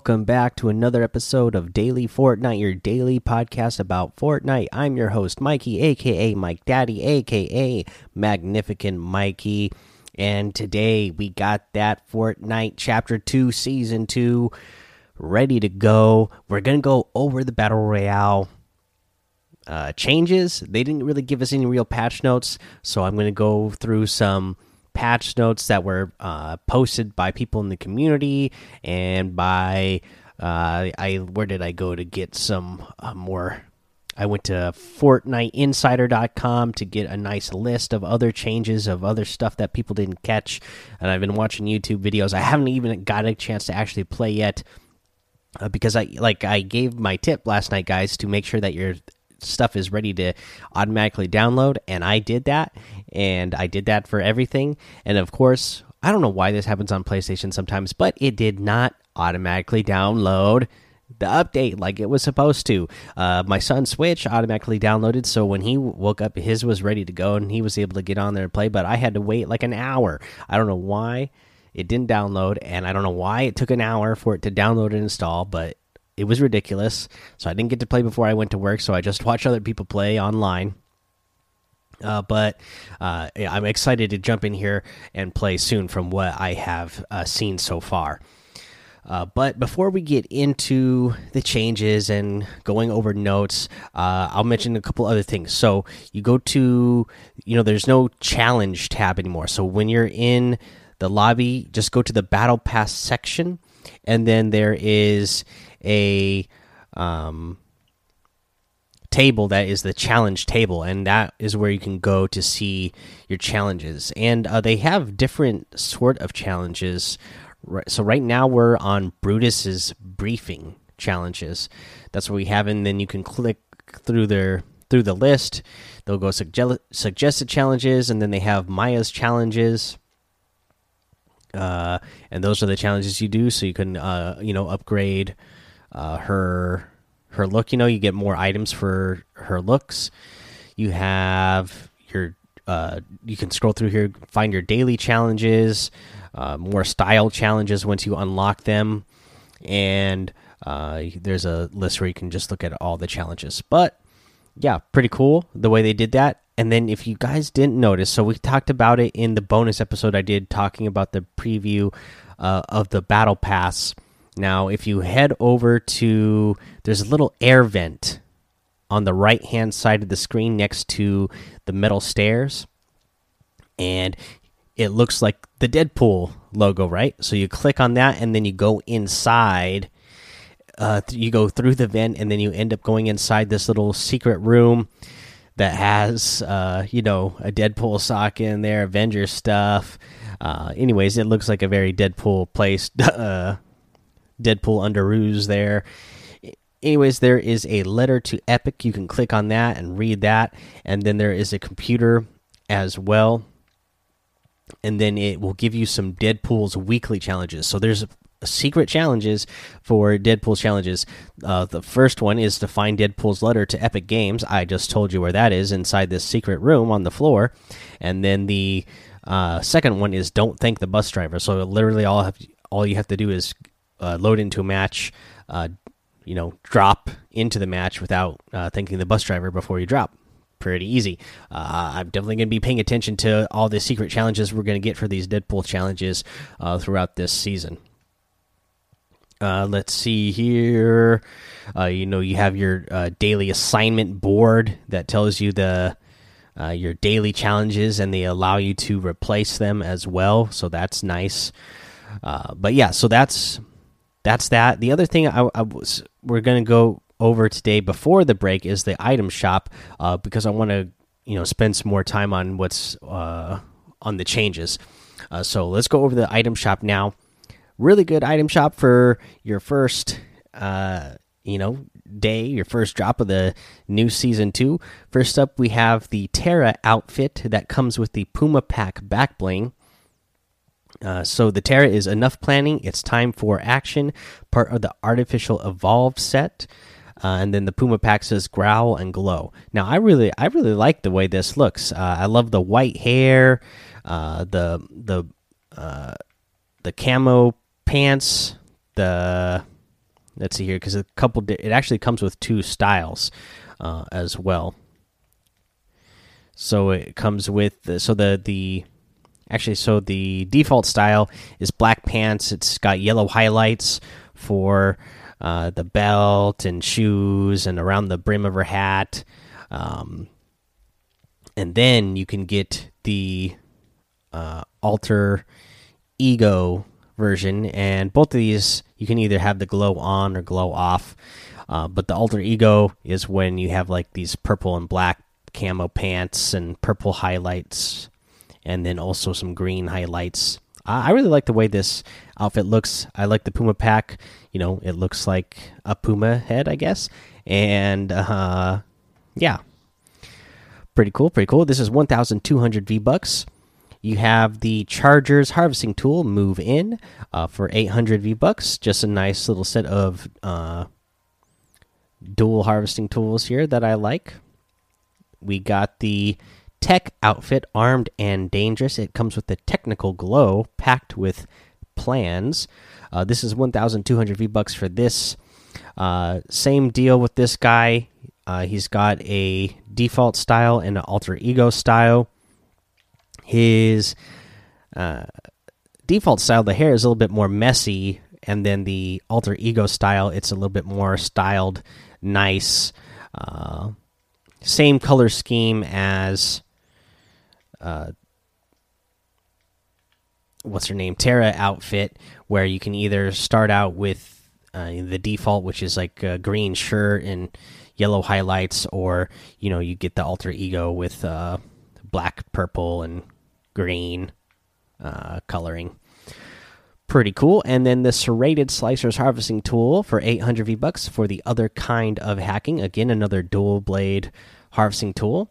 Welcome back to another episode of Daily Fortnite, your daily podcast about Fortnite. I'm your host, Mikey, aka Mike Daddy, aka Magnificent Mikey. And today we got that Fortnite Chapter 2, Season 2 ready to go. We're going to go over the Battle Royale uh, changes. They didn't really give us any real patch notes, so I'm going to go through some patch notes that were uh, posted by people in the community and by uh, I where did I go to get some uh, more I went to FortniteInsider.com to get a nice list of other changes of other stuff that people didn't catch, and I've been watching YouTube videos. I haven't even got a chance to actually play yet uh, because I like I gave my tip last night, guys, to make sure that your stuff is ready to automatically download, and I did that, and I did that for everything, and of course, I don't know why this happens on PlayStation sometimes, but it did not automatically download the update like it was supposed to. Uh, my son's Switch automatically downloaded, so when he woke up, his was ready to go, and he was able to get on there and play. But I had to wait like an hour. I don't know why it didn't download, and I don't know why it took an hour for it to download and install, but it was ridiculous. So I didn't get to play before I went to work, so I just watched other people play online. Uh, but uh, I'm excited to jump in here and play soon from what I have uh, seen so far. Uh, but before we get into the changes and going over notes, uh, I'll mention a couple other things. So you go to, you know, there's no challenge tab anymore. So when you're in the lobby, just go to the battle pass section, and then there is a um, table that is the challenge table, and that is where you can go to see your challenges. And uh, they have different sort of challenges. So right now we're on Brutus's briefing challenges. That's what we have, and then you can click through their through the list. They'll go suggest, suggested challenges, and then they have Maya's challenges uh, and those are the challenges you do. So you can, uh, you know, upgrade uh, her her look. You know, you get more items for her looks. You have your, uh, you can scroll through here, find your daily challenges, uh, more style challenges once you unlock them, and uh, there's a list where you can just look at all the challenges. But yeah, pretty cool the way they did that. And then, if you guys didn't notice, so we talked about it in the bonus episode I did talking about the preview uh, of the battle pass. Now, if you head over to, there's a little air vent on the right hand side of the screen next to the metal stairs. And it looks like the Deadpool logo, right? So you click on that and then you go inside. Uh, you go through the vent and then you end up going inside this little secret room that has uh, you know a Deadpool sock in there, Avengers stuff. Uh, anyways, it looks like a very Deadpool place. Deadpool Underoos there. Anyways, there is a letter to Epic. You can click on that and read that, and then there is a computer as well. And then it will give you some Deadpool's weekly challenges. So there's secret challenges for Deadpool challenges. Uh, the first one is to find Deadpool's letter to Epic Games. I just told you where that is inside this secret room on the floor. And then the uh, second one is don't thank the bus driver. So literally all have, all you have to do is uh, load into a match, uh, you know, drop into the match without uh, thanking the bus driver before you drop. Pretty easy. Uh, I'm definitely going to be paying attention to all the secret challenges we're going to get for these Deadpool challenges throughout this season. Uh, let's see here. Uh, you know, you have your uh, daily assignment board that tells you the uh, your daily challenges, and they allow you to replace them as well. So that's nice. Uh, but yeah, so that's that's that. The other thing I, I was we're gonna go over today before the break is the item shop uh, because I want to you know spend some more time on what's on the changes. so let's go over the item shop now really good item shop for your first uh you know day your first drop of the new season 2 first up we have the terra outfit that comes with the puma pack back bling uh, so the terra is enough planning. It's time for action part of the artificial evolve set. Uh, and then the puma pack says growl and glow. Now i really i really like the way this looks. Uh, i love the white hair uh, the the uh, the camo pants, the let's see here because a couple it actually comes with two styles as well. So it comes with so the the actually so the default style is black pants. It's got yellow highlights for uh, the belt and shoes and around the brim of her hat. Um, and then you can get the uh, alter ego version, and both of these you can either have the glow on or glow off. Uh, but the alter ego is when you have like these purple and black camo pants and purple highlights, and then also some green highlights. I really like the way this outfit looks. I like the Puma pack. You know, it looks like a Puma head, I guess. And uh, yeah, pretty cool. Pretty cool. This is 1,200 V bucks. You have the Chargers harvesting tool move in uh, for 800 V bucks. Just a nice little set of uh, dual harvesting tools here that I like. We got the tech outfit, armed and dangerous. It comes with the technical glow packed with plans. Uh, this is 1,200 V bucks for this. Uh, same deal with this guy. Uh, he's got a default style and an alter ego style. His uh, default style, the hair is a little bit more messy, and then the alter ego style, it's a little bit more styled, nice. Uh, same color scheme as uh, what's her name Terra outfit, where you can either start out with uh, the default, which is like a green shirt and yellow highlights, or you know you get the alter ego with uh, black, purple, and green uh, coloring. Pretty cool. And then the serrated slicers harvesting tool for 800 V bucks for the other kind of hacking. Again, another dual blade harvesting tool.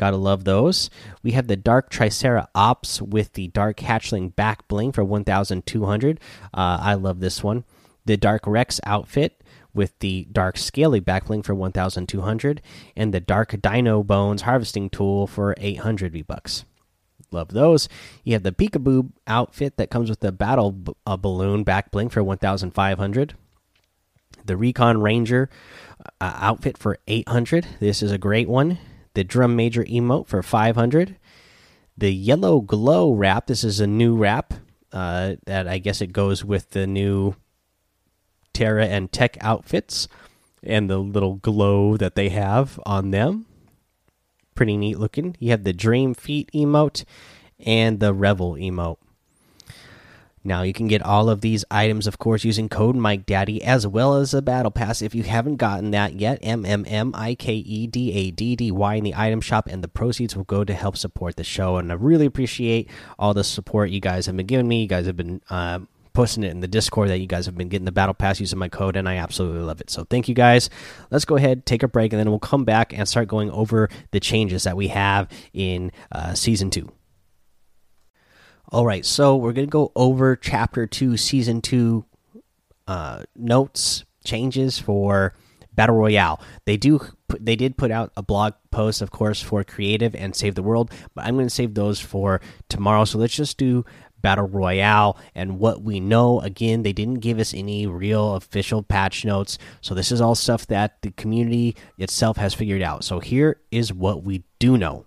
Gotta love those. We have the Dark Tricera Ops with the Dark Hatchling back bling for 1,200. Uh, I love this one. The Dark Rex outfit with the Dark Scaly back bling for 1,200, and the Dark Dino Bones harvesting tool for 800 V bucks. Love those. You have the Peekaboo outfit that comes with the Battle uh, Balloon back bling for 1,500. The Recon Ranger uh, outfit for 800. This is a great one. The Drum Major emote for 500. The Yellow Glow wrap. This is a new wrap uh, that I guess it goes with the new Terra and Tech outfits and the little glow that they have on them pretty neat looking. You have the Dream Feet emote and the Revel emote. Now you can get all of these items, of course, using code Mike Daddy as well as a battle pass. If you haven't gotten that yet, M M M I K E D A D D Y in the item shop, and the proceeds will go to help support the show. And I really appreciate all the support you guys have been giving me. You guys have been uh, posting it in the Discord that you guys have been getting the battle pass using my code, and I absolutely love it. So thank you guys. Let's go ahead, take a break, and then we'll come back and start going over the changes that we have in uh, season two. All right, so we're gonna go over chapter two, season two uh, notes changes for battle royale. They do they did put out a blog post, of course, for creative and save the world, but I'm going to save those for tomorrow. So let's just do battle royale and what we know again they didn't give us any real official patch notes so this is all stuff that the community itself has figured out so here is what we do know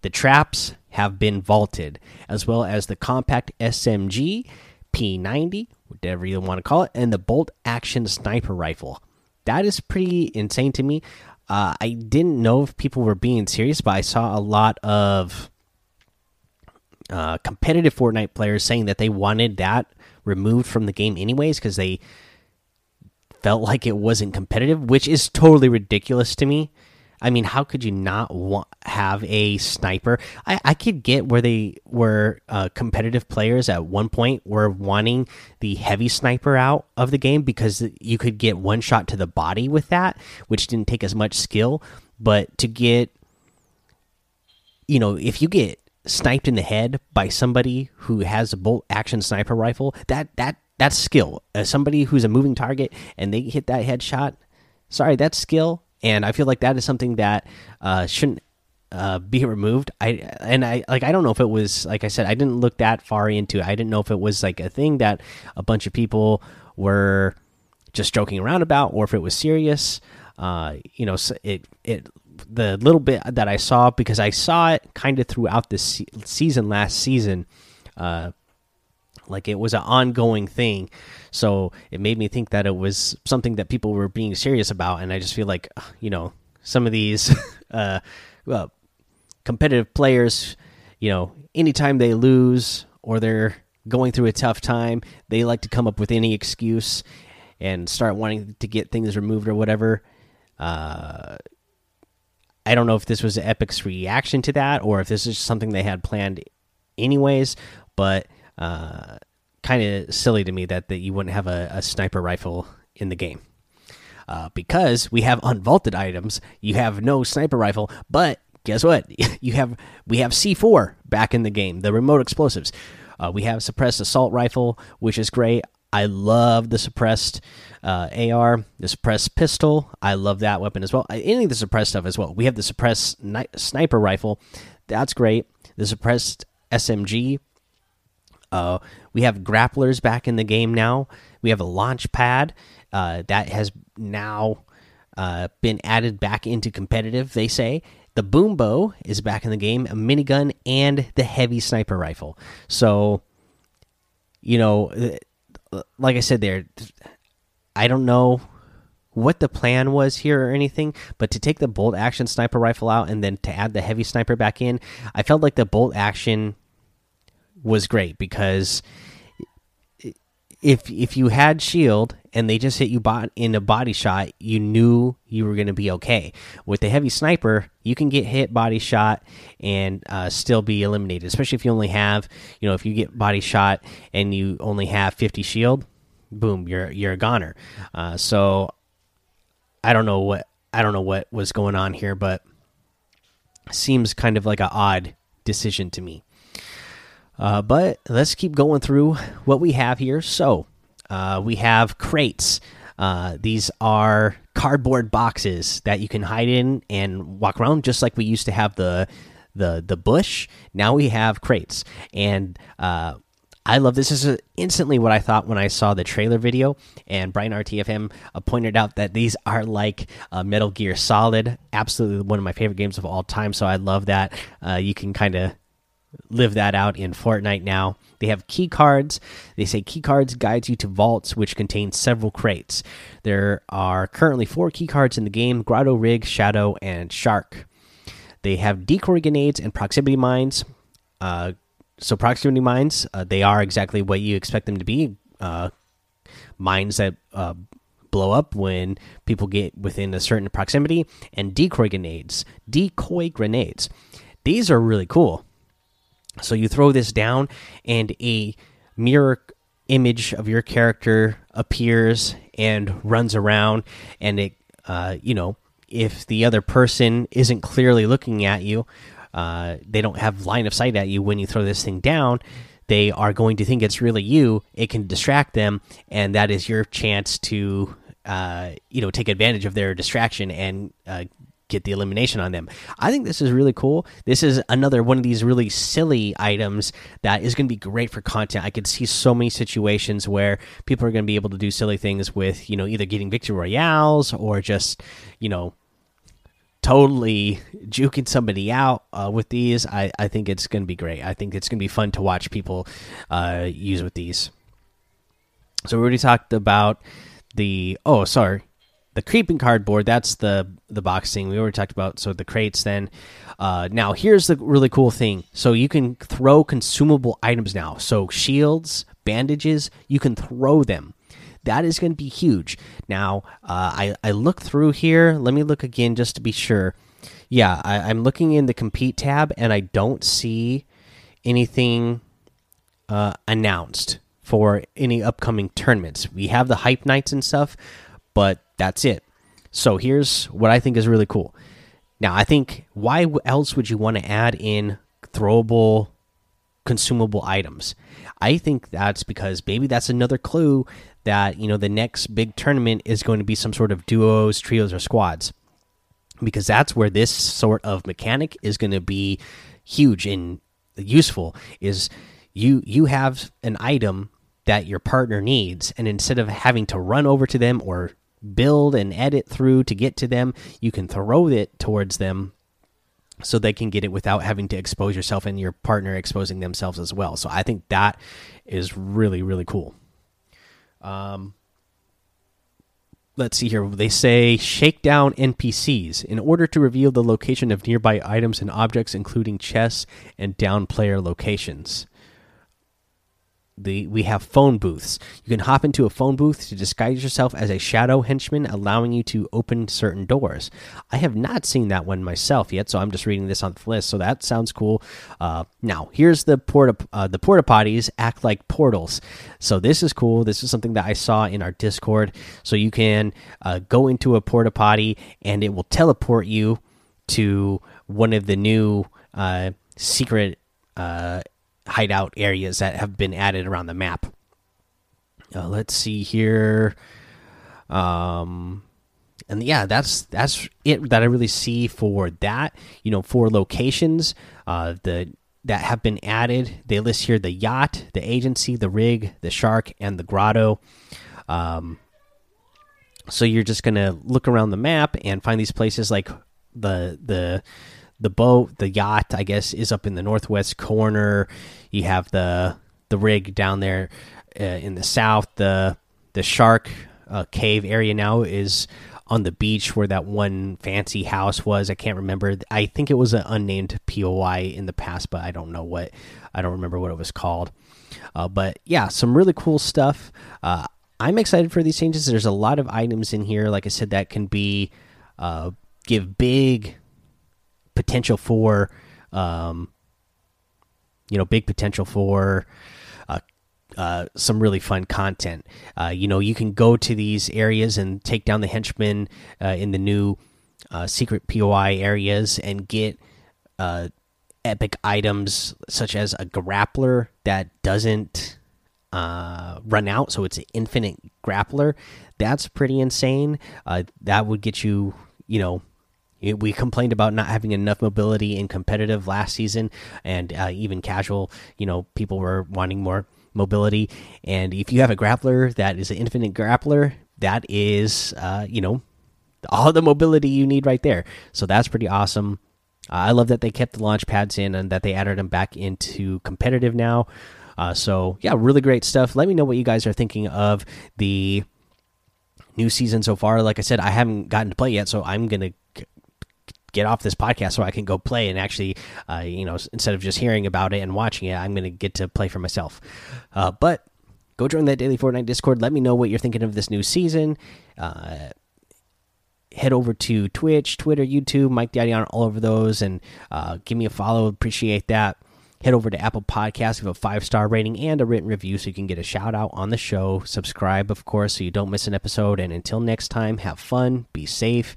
the traps have been vaulted as well as the compact smg p90 whatever you want to call it and the bolt action sniper rifle that is pretty insane to me uh, i didn't know if people were being serious but i saw a lot of uh, competitive Fortnite players saying that they wanted that removed from the game anyways because they felt like it wasn't competitive, which is totally ridiculous to me. I mean, how could you not want have a sniper? I, I could get where they were uh, competitive players at one point were wanting the heavy sniper out of the game because you could get one shot to the body with that, which didn't take as much skill. But to get, you know, if you get sniped in the head by somebody who has a bolt action sniper rifle, that that that's skill. As somebody who's a moving target and they hit that headshot, sorry, that's skill. And I feel like that is something that uh, shouldn't uh, be removed. I and I like I don't know if it was like I said I didn't look that far into it. I didn't know if it was like a thing that a bunch of people were just joking around about or if it was serious. Uh, you know, it it the little bit that I saw because I saw it kind of throughout this se season last season. Uh, like it was an ongoing thing, so it made me think that it was something that people were being serious about, and I just feel like you know some of these uh, well, competitive players, you know, anytime they lose or they're going through a tough time, they like to come up with any excuse and start wanting to get things removed or whatever. Uh, I don't know if this was Epic's reaction to that or if this is something they had planned anyways, but uh, kind of silly to me that, that you wouldn't have a, a sniper rifle in the game. Uh, because we have unvaulted items, you have no sniper rifle, but guess what? You have we have C4 back in the game, the remote explosives. Uh, we have suppressed assault rifle, which is great. I love the suppressed uh, AR, the suppressed pistol. I love that weapon as well. Any of the suppressed stuff as well. We have the suppressed sniper rifle. That's great. The suppressed SMG. Uh, we have grapplers back in the game now. We have a launch pad uh, that has now uh, been added back into competitive. They say the Boom Bow is back in the game, a minigun, and the heavy sniper rifle. So, you know like I said there, I don't know what the plan was here or anything, but to take the bolt action sniper rifle out and then to add the heavy sniper back in, I felt like the bolt action was great because if if you had shield and they just hit you bot in a body shot, you knew you were going to be okay. With the heavy sniper, you can get hit body shot and uh, still be eliminated. Especially if you only have, you know, if you get body shot and you only have 50 shield, boom, you're you're a goner. Uh, so I don't know what I don't know what was going on here, but seems kind of like an odd decision to me. Uh, but let's keep going through what we have here. So uh, we have crates. Uh, these are cardboard boxes that you can hide in and walk around, just like we used to have the the the bush. Now we have crates, and uh, I love this. This is instantly what I thought when I saw the trailer video. And Brian RTFM uh, pointed out that these are like uh, Metal Gear Solid, absolutely one of my favorite games of all time. So I love that uh, you can kind of live that out in Fortnite now. They have key cards. They say key cards guides you to vaults which contain several crates. There are currently four key cards in the game: Grotto Rig, Shadow, and Shark. They have decoy grenades and proximity mines. Uh, so proximity mines, uh, they are exactly what you expect them to be. Uh, mines that uh, blow up when people get within a certain proximity, and decoy grenades. Decoy grenades. These are really cool so you throw this down, and a mirror image of your character appears and runs around, and it, uh, you know, if the other person isn't clearly looking at you, uh, they don't have line of sight at you when you throw this thing down. They are going to think it's really you. It can distract them, and that is your chance to, uh, you know, take advantage of their distraction and uh, get the elimination on them. I think this is really cool. This is another one of these really silly items that is going to be great for content. I could see so many situations where people are going to be able to do silly things with, you know, either getting victory royales or just, you know, totally juking somebody out uh, with these. I, I think it's going to be great. I think it's going to be fun to watch people uh, use with these. So we already talked about the oh sorry the creeping cardboard that's the the boxing. We already talked about so the crates then. Uh, now here's the really cool thing. So you can throw consumable items now. So shields bandages you can throw them. That is going to be huge. Now uh, I, I look through here. Let me look again just to be sure. Yeah I, i'm looking in the compete tab and i don't see anything uh, announced for any upcoming tournaments. We have the hype nights and stuff but that's it. So here's what I think is really cool. Now, I think why else would you want to add in throwable consumable items? I think that's because maybe that's another clue that, you know, the next big tournament is going to be some sort of duos, trios, or squads. Because that's where this sort of mechanic is going to be huge and useful is you you have an item that your partner needs. And instead of having to run over to them or build and edit through to get to them, you can throw it towards them so they can get it without having to expose yourself and your partner exposing themselves as well. So I think that is really really cool. Um let's see here. They say shake down NPCs in order to reveal the location of nearby items and objects, including chests and down player locations the we have phone booths. You can hop into a phone booth to disguise yourself as a shadow henchman, allowing you to open certain doors. I have not seen that one myself yet, so I'm just reading this on the list. So that sounds cool. Uh, now here's the porta uh, the porta potties act like portals. So this is cool. This is something that I saw in our Discord. So you can uh, go into a porta potty and it will teleport you to one of the new uh, secret uh, hideout areas that have been added around the map. Uh, let's see here. Um, and yeah, that's that's it that I really see for that. You know, for locations, uh, the that have been added. They list here the yacht, the agency, the rig, the shark, and the grotto. Um, so you're just gonna look around the map and find these places like the the the boat, the yacht, I guess, is up in the northwest corner. You have the the rig down there uh, in the south. The the shark uh, cave area now is on the beach where that one fancy house was. I can't remember. I think it was an unnamed POI in the past, but I don't know what. I don't remember what it was called. Uh, but yeah, some really cool stuff. Uh, I'm excited for these changes. There's a lot of items in here, like I said, that can be uh, give big potential for, um, you know, big potential for uh, uh, some really fun content. Uh, you know, you can go to these areas and take down the henchmen uh, in the new uh, secret POI areas and get uh, epic items such as a grappler that doesn't run out, so it's an infinite grappler. That's pretty insane. that would get you, you know, we complained about not having enough mobility in competitive last season, and uh, even casual. You know, people were wanting more mobility. And if you have a grappler that is an infinite grappler, that is, uh, you know, all the mobility you need right there. So that's pretty awesome. Uh, I love that they kept the launch pads in and that they added them back into competitive now. Uh, so yeah, really great stuff. Let me know what you guys are thinking of the new season so far. Like I said, I haven't gotten to play yet, so I'm gonna get off this podcast so I can go play and actually, uh, you know, instead of just hearing about it and watching it, I'm going to get to play for myself. Uh, but go join that daily Fortnite Discord. Let me know what you're thinking of this new season. Uh, head over to Twitch, Twitter, YouTube, Mike Daddy on all over those, and uh, give me a follow. Appreciate that. Head over to Apple Podcasts, give a five star rating and a written review so you can get a shout out on the show. Subscribe, of course, so you don't miss an episode. And until next time, have fun, be safe,